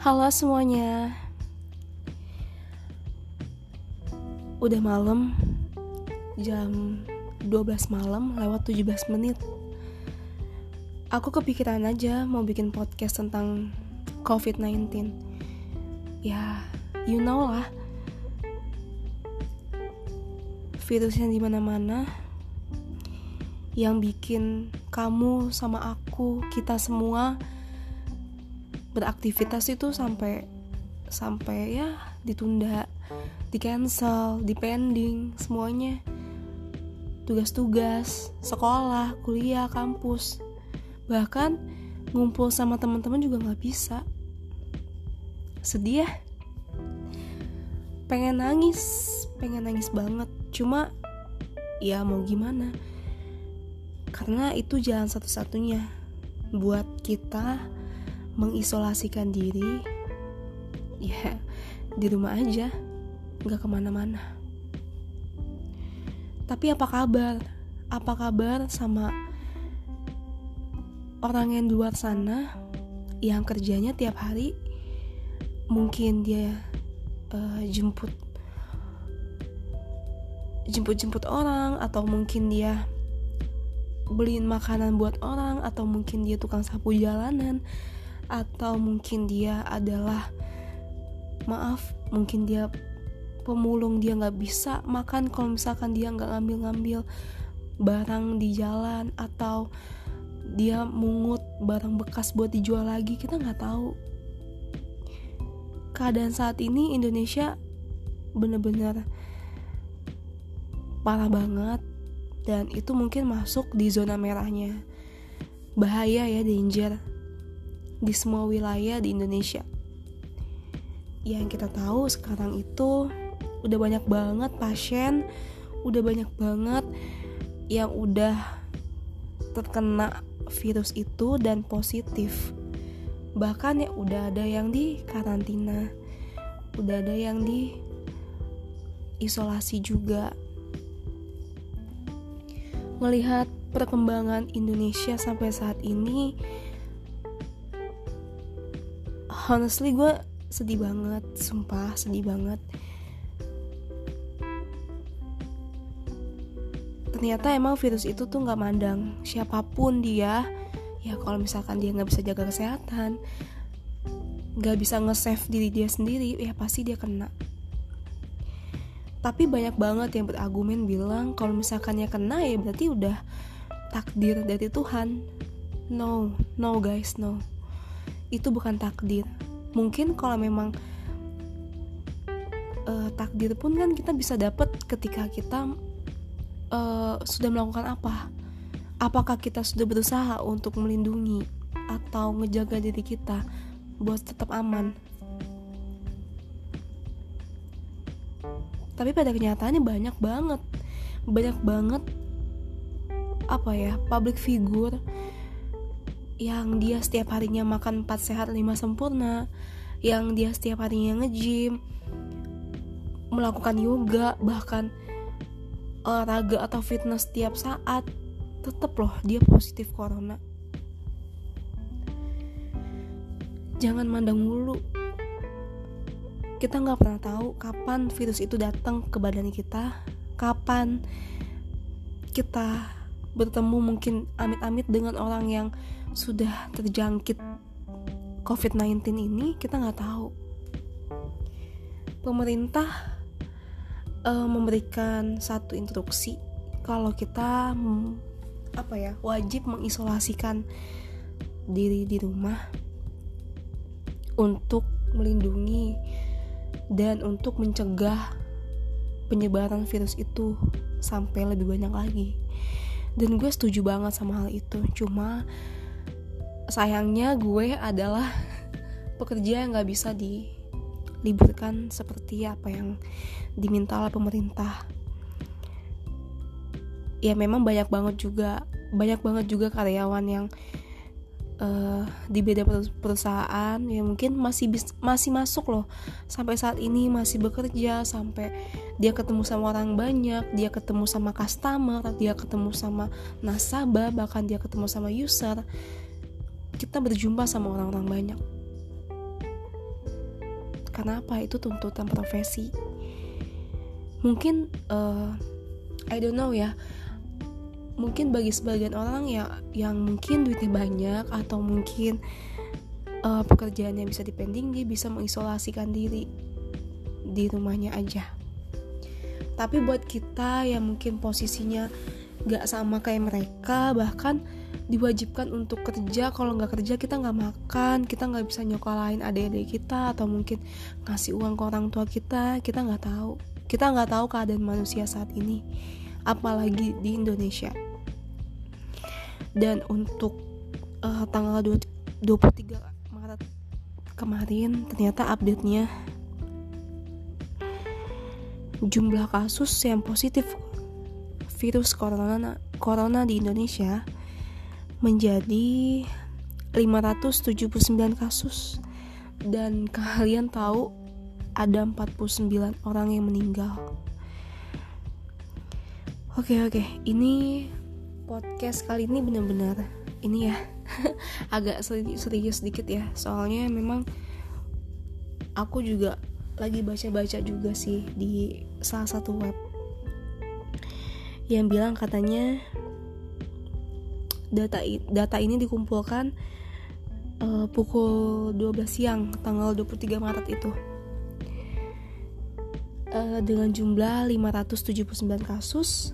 Halo semuanya. Udah malam Jam 12 malam lewat 17 menit. Aku kepikiran aja mau bikin podcast tentang COVID-19 Ya, you know lah. Virus yang di mana-mana Yang bikin kamu sama aku, kita semua beraktivitas itu sampai sampai ya ditunda, di cancel, di pending semuanya. Tugas-tugas, sekolah, kuliah, kampus. Bahkan ngumpul sama teman-teman juga nggak bisa. Sedih ya? Pengen nangis, pengen nangis banget. Cuma ya mau gimana? Karena itu jalan satu-satunya buat kita mengisolasikan diri ya di rumah aja nggak ke mana-mana. Tapi apa kabar? Apa kabar sama orang yang di luar sana yang kerjanya tiap hari? Mungkin dia uh, jemput jemput-jemput orang atau mungkin dia beliin makanan buat orang atau mungkin dia tukang sapu jalanan atau mungkin dia adalah maaf mungkin dia pemulung dia nggak bisa makan. Kalau misalkan dia nggak ngambil-ngambil barang di jalan atau dia mungut barang bekas buat dijual lagi kita nggak tahu. Keadaan saat ini Indonesia bener-bener parah banget dan itu mungkin masuk di zona merahnya. Bahaya ya danger di semua wilayah di Indonesia. Yang kita tahu sekarang itu udah banyak banget pasien, udah banyak banget yang udah terkena virus itu dan positif. Bahkan ya udah ada yang di karantina, udah ada yang di isolasi juga. Melihat perkembangan Indonesia sampai saat ini, honestly gue sedih banget sumpah sedih banget. Ternyata emang virus itu tuh nggak mandang siapa pun dia. Ya kalau misalkan dia nggak bisa jaga kesehatan nggak bisa nge-save diri dia sendiri ya pasti dia kena. Tapi banyak banget yang berargumen bilang kalau misalkan ya kena ya berarti udah takdir dari Tuhan. No no guys no itu bukan takdir. Mungkin kalau memang uh, takdir pun kan kita bisa dapat ketika kita uh, sudah melakukan apa? Apakah kita sudah berusaha untuk melindungi atau ngejaga diri kita buat tetap aman? Tapi pada kenyataannya banyak banget. Banyak banget apa ya public figure yang dia setiap harinya makan 4 sehat 5 sempurna yang dia setiap harinya nge-gym melakukan yoga bahkan olahraga atau fitness setiap saat tetep loh dia positif corona. Jangan mandang mulu. Kita nggak pernah tahu kapan virus itu datang ke badan kita kapan kita bertemu mungkin amit-amit dengan orang yang sudah terjangkit COVID-19 ini kita nggak tahu. Pemerintah uh, memberikan satu instruksi kalau kita apa ya wajib mengisolasikan diri di rumah untuk melindungi dan untuk mencegah penyebaran virus itu sampai lebih banyak lagi dan gue setuju banget sama hal itu cuma sayangnya gue adalah pekerja yang gak bisa diliburkan seperti apa yang diminta oleh pemerintah. Ya memang banyak banget juga banyak banget juga karyawan yang uh, di beda perusahaan ya mungkin masih bis, masih masuk loh. Sampai saat ini masih bekerja sampai dia ketemu sama orang banyak dia ketemu sama customer dia ketemu sama nasabah bahkan dia ketemu sama user kita berjumpa sama orang-orang banyak. Karena apa? Itu tuntutan profesi. Mungkin uh, I don't know ya. Mungkin bagi sebagian orang ya yang mungkin duitnya banyak atau mungkin uh, pekerjaannya bisa dipending dia bisa mengisolasikan diri di rumahnya aja. Tapi buat kita yang mungkin posisinya gak sama kayak mereka bahkan diwajibkan untuk kerja. Kalau nggak kerja kita nggak makan kita nggak bisa nyokolain adik-adik kita atau mungkin ngasih uang ke orang tua kita. Kita nggak tahu. Kita nggak tahu keadaan manusia saat ini apalagi di Indonesia. Dan untuk uh, tanggal 23 Maret kemarin ternyata update-nya jumlah kasus yang positif virus corona corona di Indonesia menjadi 579 kasus. Dan kalian tahu ada 49 orang yang meninggal. Oke oke, ini podcast kali ini benar-benar ini ya agak serius sedikit ya. Soalnya memang aku juga lagi baca-baca juga sih di salah satu web yang bilang katanya data data ini dikumpulkan uh, pukul 12 siang tanggal 23 Maret itu uh, dengan jumlah 579 kasus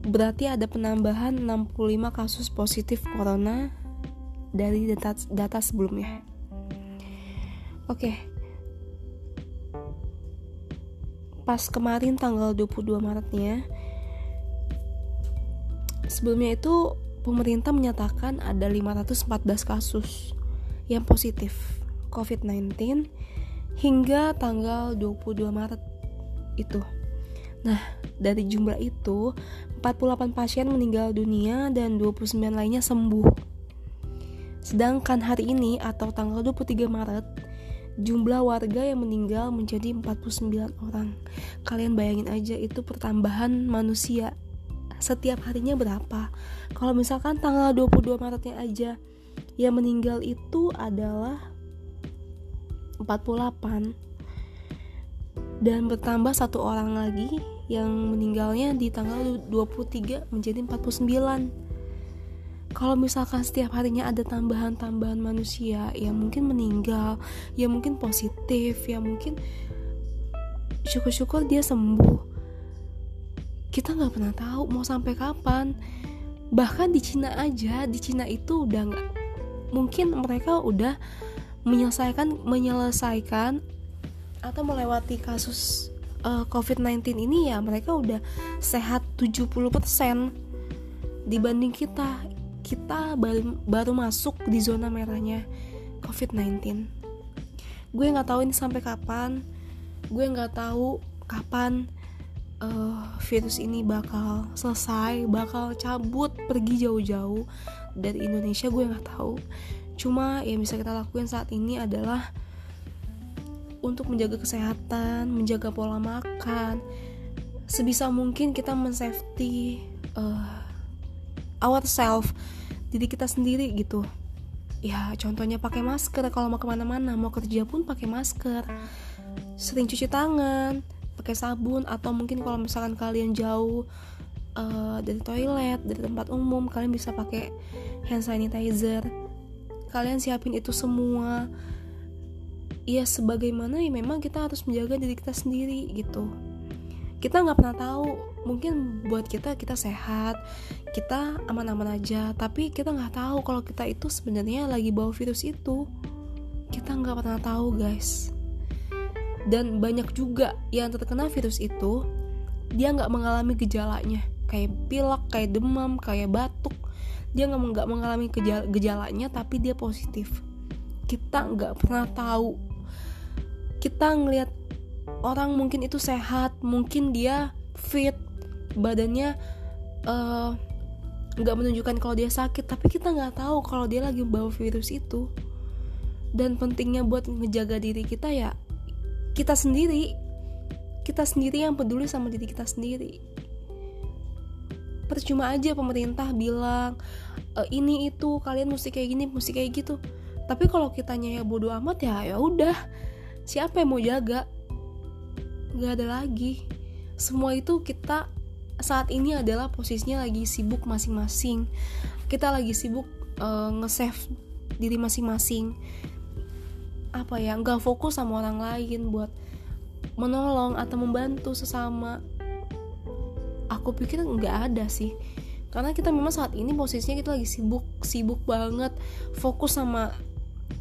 Berarti ada penambahan 65 kasus positif corona dari data, data sebelumnya. Oke. Pas kemarin tanggal 22 Maretnya sebelumnya itu pemerintah menyatakan ada 514 kasus yang positif COVID-19 hingga tanggal 22 Maret itu. Nah, dari jumlah itu, 48 pasien meninggal dunia dan 29 lainnya sembuh. Sedangkan hari ini atau tanggal 23 Maret, jumlah warga yang meninggal menjadi 49 orang. Kalian bayangin aja itu pertambahan manusia setiap harinya berapa. Kalau misalkan tanggal 22 Maretnya aja yang meninggal itu adalah 48 dan bertambah satu orang lagi yang meninggalnya di tanggal 23 menjadi 49 kalau misalkan setiap harinya ada tambahan-tambahan manusia yang mungkin meninggal yang mungkin positif yang mungkin syukur-syukur dia sembuh kita nggak pernah tahu mau sampai kapan. Bahkan di Cina aja di Cina itu udah nggak mungkin mereka udah menyelesaikan menyelesaikan atau melewati kasus uh, eh, COVID-19 ini ya mereka udah sehat 70% dibanding kita. Kita baru, baru masuk di zona merahnya COVID-19 gue nggak tahu ini sampai kapan. Gue nggak tahu kapan uh, virus ini bakal selesai bakal cabut pergi jauh-jauh dari Indonesia gue nggak tahu cuma yang bisa kita lakukan saat ini adalah untuk menjaga kesehatan, menjaga pola makan. Sebisa mungkin kita mensafety uh, ourselves, diri kita sendiri gitu. Ya contohnya pakai masker kalau mau ke mana-mana, mau kerja pun pakai masker. Sering cuci tangan, pakai sabun atau mungkin kalau misalkan kalian jauh uh, dari toilet, dari tempat umum, kalian bisa pakai hand sanitizer. Kalian siapin itu semua. Ya sebagaimana ya memang kita harus menjaga diri kita sendiri gitu. Kita nggak pernah tahu mungkin buat kita kita sehat kita aman-aman aja. Tapi kita nggak tahu kalau kita itu sebenarnya lagi bawa virus itu. Kita nggak pernah tahu guys dan banyak juga yang terkena virus itu dia nggak mengalami gejalanya. Kayak pilek kayak demam kayak batuk. Dia nggak mengalami gejala gejalanya tapi dia positif. Kita nggak pernah tahu. Kita ngelihat orang mungkin itu sehat mungkin dia fit badannya eh, nggak uh, menunjukkan kalau dia sakit tapi kita nggak tahu kalau dia lagi bawa virus itu. Dan pentingnya buat ngejaga diri kita ya kita sendiri. Kita sendiri yang peduli sama diri kita sendiri. Percuma aja pemerintah bilang e, ini itu kalian mesti kayak gini mesti kayak gitu. Tapi kalau kitanya ya bodoh amat ya ya udah. Siapa yang mau jaga? Nggak ada lagi. Semua itu kita saat ini adalah posisinya lagi sibuk masing-masing. Kita lagi sibuk uh, nge-save diri masing-masing apa ya nggak fokus sama orang lain buat menolong atau membantu sesama. Aku pikir nggak ada sih. Karena kita memang saat ini posisinya kita lagi sibuk sibuk banget. Fokus sama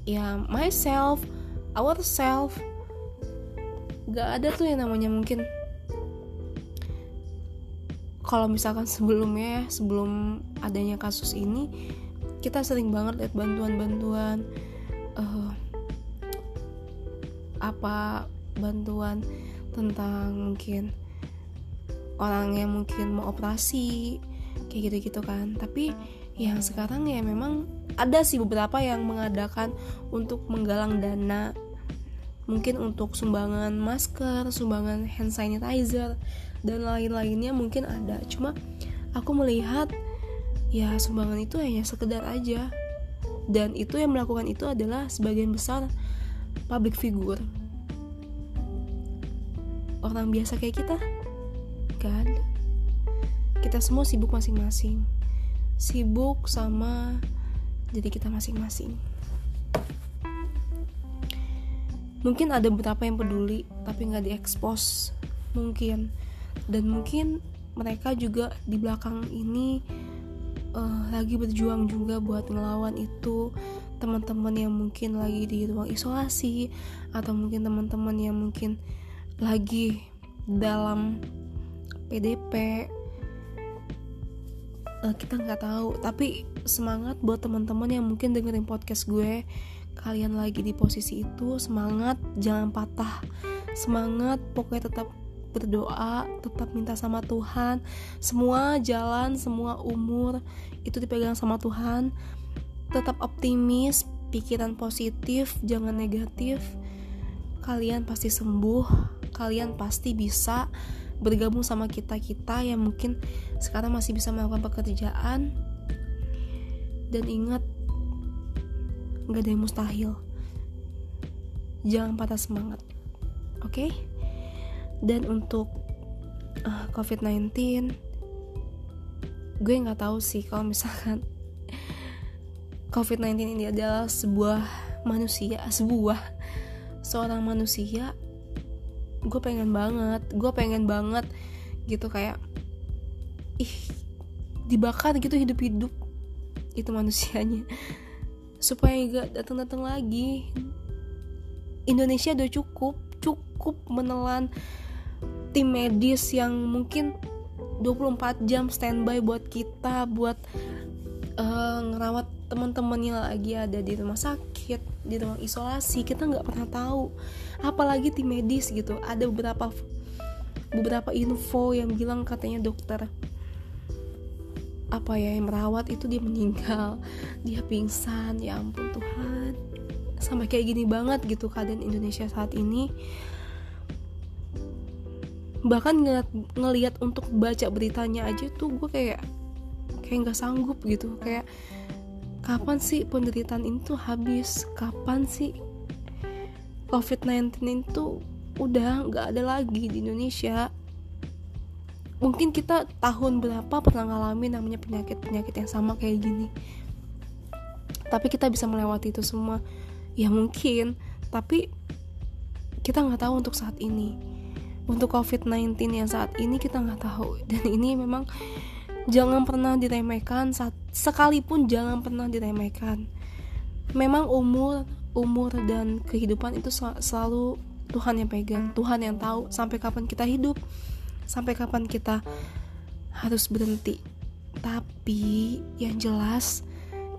ya myself ourself. Nggak ada tuh yang namanya mungkin kalau misalkan sebelumnya ya sebelum adanya kasus ini kita sering banget lihat bantuan-bantuan uh, apa bantuan tentang mungkin orang yang mungkin mau operasi kayak gitu-gitu kan. Tapi yang sekarang ya memang ada sih beberapa yang mengadakan untuk menggalang dana. Mungkin untuk sumbangan masker, sumbangan hand sanitizer, dan lain-lainnya mungkin ada. Cuma aku melihat ya sumbangan itu hanya sekedar aja. Dan itu yang melakukan itu adalah sebagian besar public figure. Orang biasa kayak kita kan kita semua sibuk masing-masing. Sibuk sama jadi kita masing-masing. Mungkin ada beberapa yang peduli tapi nggak diekspos. Mungkin. Dan mungkin mereka juga di belakang ini uh, lagi berjuang juga buat ngelawan itu teman-teman yang mungkin lagi di ruang isolasi atau mungkin teman-teman yang mungkin lagi dalam PDP eh, kita nggak tahu. Tapi semangat buat teman-teman yang mungkin dengerin podcast gue. Kalian lagi di posisi itu semangat. Jangan patah. Semangat pokoknya tetap berdoa, tetap minta sama Tuhan. Semua jalan, semua umur itu dipegang sama Tuhan. Tetap optimis, pikiran positif, jangan negatif. Kalian pasti sembuh, kalian pasti bisa bergabung sama kita-kita yang mungkin sekarang masih bisa melakukan pekerjaan. Dan ingat, gak ada yang mustahil. Jangan patah semangat. Oke? Okay? dan untuk uh, COVID-19 gue nggak tahu sih kalau misalkan COVID-19 ini adalah sebuah manusia sebuah seorang manusia. Gue pengen banget gue pengen banget gitu kayak ih dibakar gitu hidup-hidup itu manusianya. Supaya gak datang-datang lagi. Indonesia udah cukup cukup menelan tim medis yang mungkin 24 jam standby buat kita buat uh, ngerawat teman-teman yang lagi ada di rumah sakit di ruang isolasi kita nggak pernah tahu. Apalagi tim medis gitu. Ada beberapa beberapa info yang bilang katanya dokter apa ya yang merawat itu dia meninggal. Dia pingsan ya ampun Tuhan. Sampai kayak gini banget gitu keadaan Indonesia saat ini. Bahkan ngeliat, ngeliat untuk baca beritanya aja tuh gue kayak kayak nggak sanggup gitu. Kayak kapan sih penderitaan ini tuh habis? Kapan sih COVID-19 itu udah nggak ada lagi di Indonesia? Mungkin kita tahun berapa pernah ngalamin namanya penyakit-penyakit yang sama kayak gini? Tapi kita bisa melewati itu semua. Ya mungkin. Tapi kita nggak tahu untuk saat ini. Untuk COVID-19 yang saat ini kita nggak tahu. Dan ini memang jangan pernah diremehkan saat sekalipun jangan pernah diremehkan memang umur umur dan kehidupan itu selalu Tuhan yang pegang Tuhan yang tahu sampai kapan kita hidup sampai kapan kita harus berhenti. Tapi yang jelas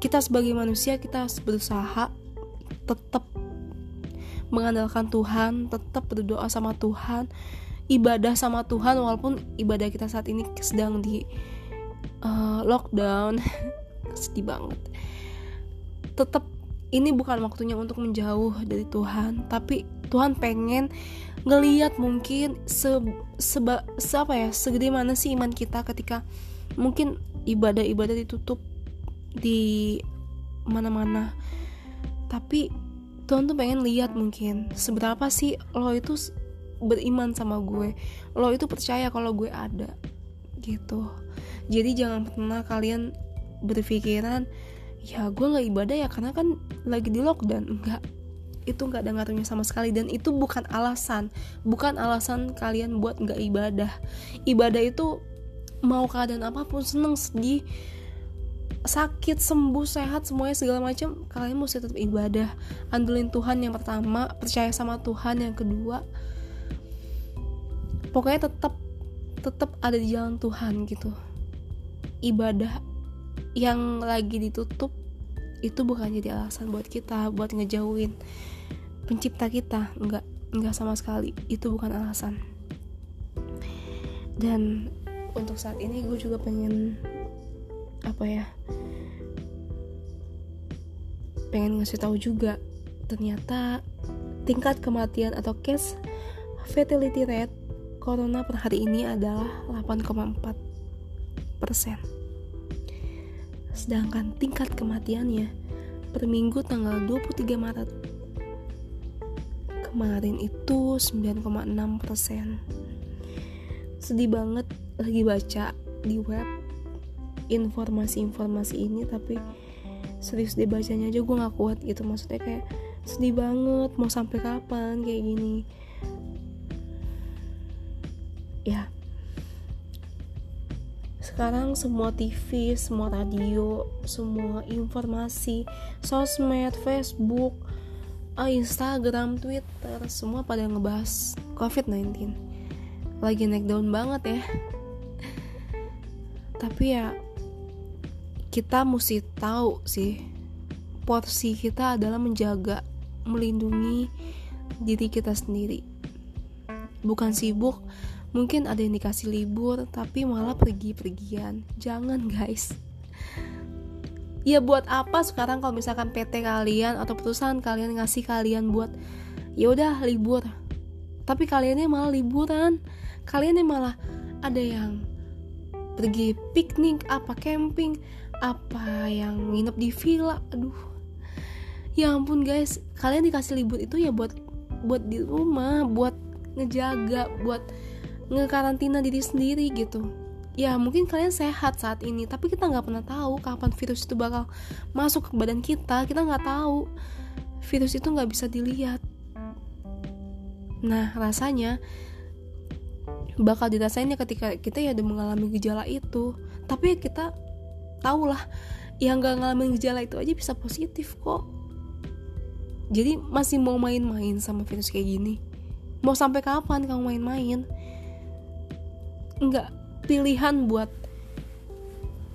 kita sebagai manusia kita harus berusaha tetap mengandalkan Tuhan, tetap berdoa sama Tuhan, ibadah sama Tuhan walaupun ibadah kita saat ini sedang di uh, lockdown. Sedih banget. Tetap ini bukan waktunya untuk menjauh dari Tuhan, tapi Tuhan pengen ngeliat mungkin se, seba, se apa ya segede mana sih iman kita ketika mungkin ibadah-ibadah ditutup di mana-mana tapi Tuhan tuh pengen lihat mungkin seberapa sih lo itu beriman sama gue lo itu percaya kalau gue ada gitu jadi jangan pernah kalian berpikiran ya gue nggak ibadah ya karena kan lagi di lockdown. Enggak itu nggak ada ngaruhnya sama sekali dan itu bukan alasan. Bukan alasan kalian buat nggak ibadah. Ibadah itu mau keadaan apa pun seneng sedih sakit sembuh sehat semuanya segala macam kalian mesti tetap ibadah. Andelin Tuhan yang pertama percaya sama Tuhan yang kedua. Pokoknya tetap tetap ada di jalan Tuhan gitu ibadah yang lagi ditutup itu bukan jadi alasan buat kita buat ngejauhin pencipta kita. Nggak nggak sama sekali. Itu bukan alasan. Dan untuk saat ini gue juga pengen apa ya pengen ngasih tahu juga ternyata tingkat kematian atau case fatality rate corona per hari ini adalah 8,4 persen sedangkan tingkat kematiannya per minggu tanggal 23 Maret kemarin itu 9,6 persen. Sedih banget lagi baca di web informasi-informasi ini tapi serius deh bacanya aja gue gak kuat gitu. Maksudnya kayak sedih banget mau sampai kapan kayak gini sekarang semua TV, semua radio, semua informasi, sosmed, Facebook, ah, Instagram, Twitter, semua pada ngebahas COVID-19. Lagi naik daun banget ya. Tapi ya kita mesti tahu sih porsi kita adalah menjaga melindungi diri kita sendiri bukan sibuk mungkin ada yang dikasih libur tapi malah pergi-pergian. Jangan guys. Ya buat apa sekarang kalau misalkan PT kalian atau perusahaan kalian ngasih kalian buat ya udah libur. Tapi kaliannya malah liburan. Kaliannya malah ada yang pergi piknik apa camping apa yang nginep di villa. Aduh. Ya ampun guys. Kalian dikasih libur itu ya buat buat di rumah buat ngejaga buat ngekarantina diri sendiri gitu. Ya mungkin kalian sehat saat ini tapi kita nggak pernah tahu kapan virus itu bakal masuk ke badan kita. Kita nggak tahu. Virus itu nggak bisa dilihat. Nah rasanya bakal dirasainnya ketika kita ya udah mengalami gejala itu. Tapi kita tau lah yang gak ngalamin gejala itu aja bisa positif kok. Jadi masih mau main-main sama virus kayak gini. Mau sampai kapan kamu main-main nggak pilihan buat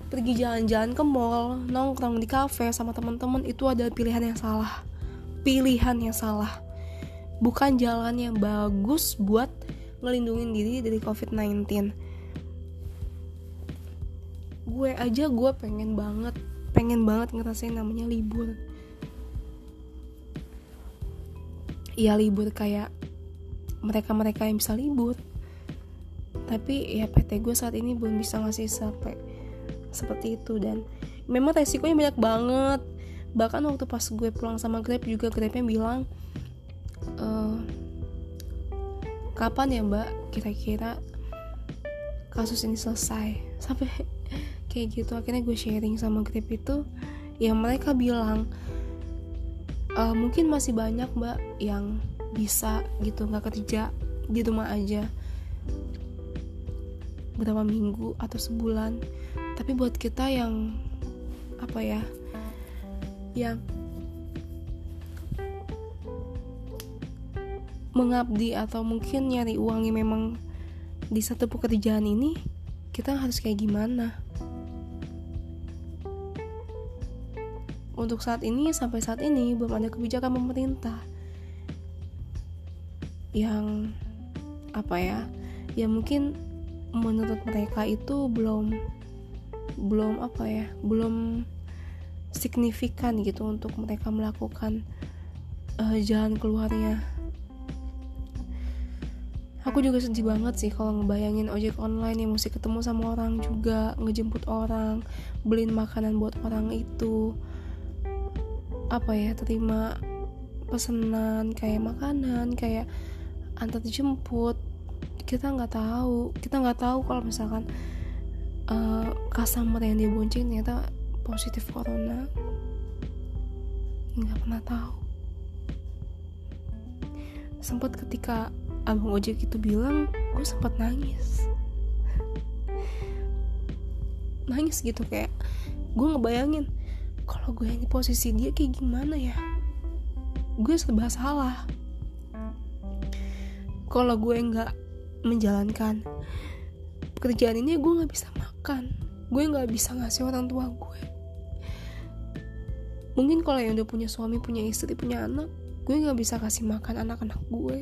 pergi jalan-jalan ke mall nongkrong di cafe sama teman-teman itu adalah pilihan yang salah. Pilihan yang salah. Bukan jalan yang bagus buat ngelindungin diri dari covid-19 gue aja gue pengen banget pengen banget ngerasain namanya libur. Ya libur kayak mereka-mereka yang bisa libur tapi ya PT gue saat ini belum bisa ngasih sampai seperti itu. Dan memang resikonya banyak banget. Bahkan waktu pas gue pulang sama Grab juga Grabnya bilang e, kapan ya mbak? Kira-kira kasus ini selesai. Sampai kayak gitu akhirnya gue sharing sama Grab itu. Ya mereka bilang e, mungkin masih banyak mbak yang bisa gitu nggak kerja di rumah aja berapa minggu atau sebulan. Tapi buat kita yang apa ya yang mengabdi atau mungkin nyari uangnya memang di satu pekerjaan ini kita harus kayak gimana? Untuk saat ini sampai saat ini belum ada kebijakan pemerintah yang apa ya ya mungkin menurut mereka itu belum belum apa ya belum signifikan gitu untuk mereka melakukan uh, jalan keluarnya. Aku juga sedih banget sih kalau ngebayangin ojek online yang mesti ketemu sama orang juga ngejemput orang beliin makanan buat orang itu. Apa ya terima pesanan kayak makanan kayak antar jemput kita nggak tahu. Kita nggak tahu kalau misalkan uh, yang dia bonceng ternyata positif corona. Nggak pernah tahu. Sempat ketika abang ojek itu bilang gue sempat nangis. Nangis gitu kayak gue ngebayangin kalau gue yang di posisi dia kayak gimana ya? Gue serba salah. Kalau gue nggak menjalankan pekerjaan ini gue nggak bisa makan. Gue nggak bisa ngasih orang tua gue. Mungkin kalau yang udah punya suami punya istri punya anak gue nggak bisa kasih makan anak-anak gue.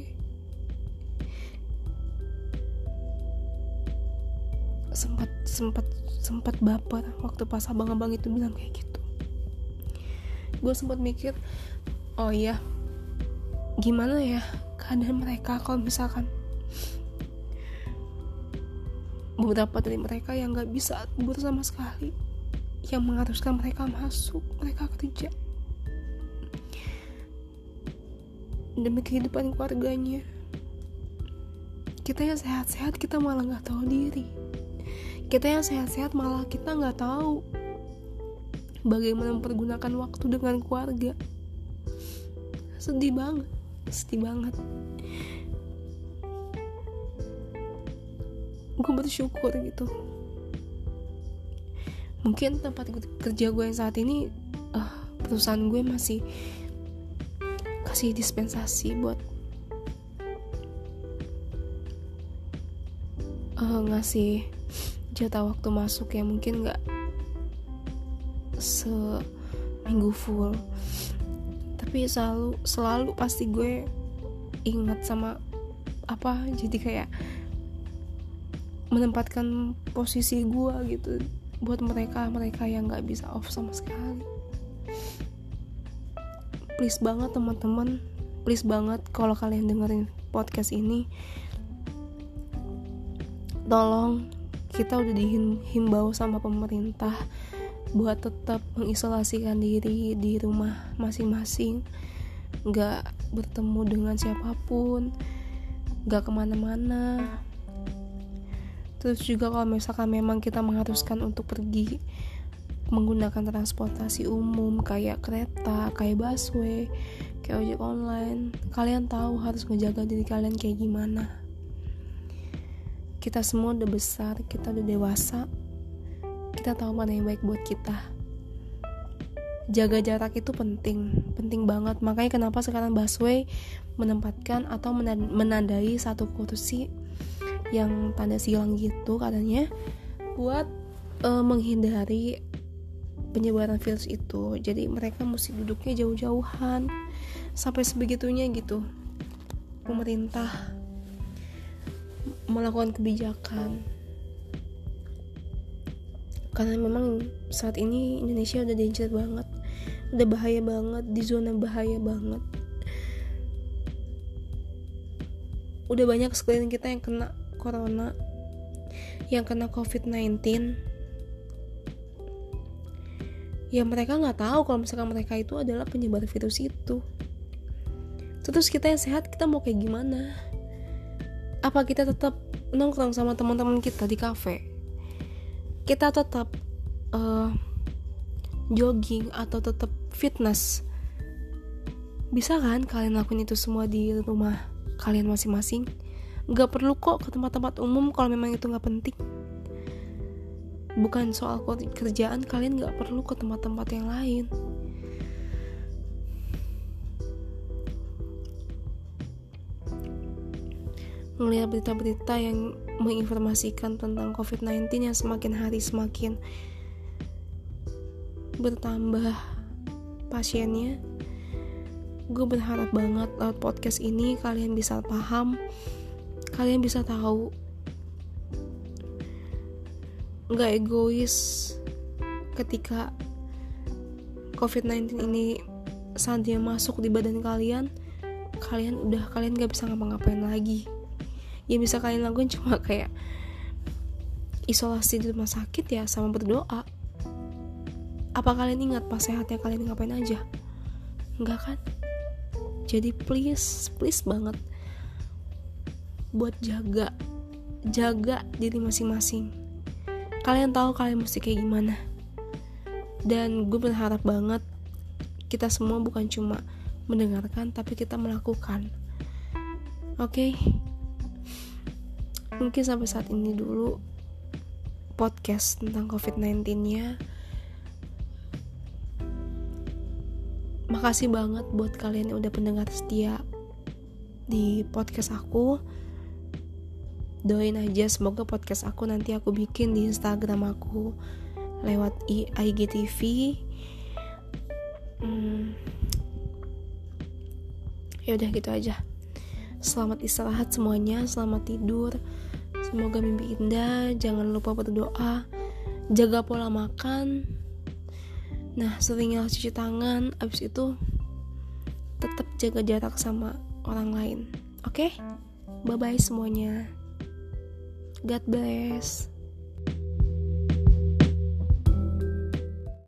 Sempat sempat sempat baper waktu pas abang-abang itu bilang kayak gitu. Gue sempat mikir oh iya gimana ya keadaan mereka kalau misalkan beberapa dari mereka yang nggak bisa tidur sama sekali. Yang mengharuskan mereka masuk mereka kerja. Demi kehidupan keluarganya. Kita yang sehat-sehat kita malah nggak tahu diri. Kita yang sehat-sehat malah kita nggak tahu bagaimana mempergunakan waktu dengan keluarga. Sedih banget sedih banget gue bersyukur gitu. Mungkin tempat kerja gue yang saat ini uh, perusahaan gue masih kasih dispensasi buat uh, ngasih jatah waktu masuk ya. Mungkin nggak seminggu full. Tapi selalu selalu pasti gue ingat sama apa jadi kayak menempatkan posisi gue gitu buat mereka mereka yang nggak bisa off sama sekali. Please banget teman-teman. Please banget kalau kalian dengerin podcast ini tolong kita udah dihimbau sama pemerintah buat tetap mengisolasikan diri di rumah masing-masing. Nggak bertemu dengan siapa pun nggak ke mana-mana terus juga kalau misalkan memang kita mengharuskan untuk pergi menggunakan transportasi umum kayak kereta kayak busway kayak ojek online kalian tahu harus menjaga diri kalian kayak gimana. Kita semua udah besar kita udah dewasa kita tahu mana yang baik buat kita. Jaga jarak itu penting penting banget. Makanya kenapa sekarang busway menempatkan atau menandai satu kursi yang tanda silang gitu katanya buat uh, menghindari penyebaran virus itu. Jadi mereka mesti duduknya jauh-jauhan sampai sebegitunya gitu. Pemerintah melakukan kebijakan. Karena memang saat ini Indonesia udah danger banget udah bahaya banget di zona bahaya banget. Udah banyak sekeliling kita yang kena corona yang kena covid-19 ya mereka nggak tahu kalau misalkan mereka itu adalah penyebar virus itu. Terus kita yang sehat kita mau kayak gimana? Apa kita tetap nongkrong sama teman-teman kita di cafe kita tetap uh, jogging atau tetap fitness? Bisa kan kalian lakuin itu semua di rumah kalian masing-masing nggak perlu kok ke tempat-tempat umum kalau memang itu nggak penting. Bukan soal kerjaan kalian nggak perlu ke tempat-tempat yang lain. Melihat berita-berita yang menginformasikan tentang COVID-19 yang semakin hari semakin bertambah pasiennya gue berharap banget lewat podcast ini kalian bisa paham kalian bisa tahu. Nggak egois ketika COVID-19 ini saat dia masuk di badan kalian kalian udah kalian gak bisa ngapa-ngapain lagi. Yang bisa kalian lakukan cuma kayak isolasi di rumah sakit ya sama berdoa. Apa kalian ingat pas sehatnya kalian ngapain aja? Enggak kan? Jadi please please banget buat jaga jaga diri masing-masing. Kalian tahu kalian mesti kayak gimana. Dan gue berharap banget kita semua bukan cuma mendengarkan tapi kita melakukan. Oke? Okay? mungkin sampai saat ini dulu podcast tentang covid-19 nya makasih banget buat kalian yang udah pendengar setia di podcast aku doain aja semoga podcast aku nanti aku bikin di Instagram aku lewat IGTV hmm. ya udah gitu aja. Selamat istirahat semuanya selamat tidur. Semoga mimpi indah jangan lupa berdoa. Jaga pola makan. Nah seringnya cuci tangan abis itu tetap jaga jarak sama orang lain. Oke? Okay? bye bye semuanya God bless.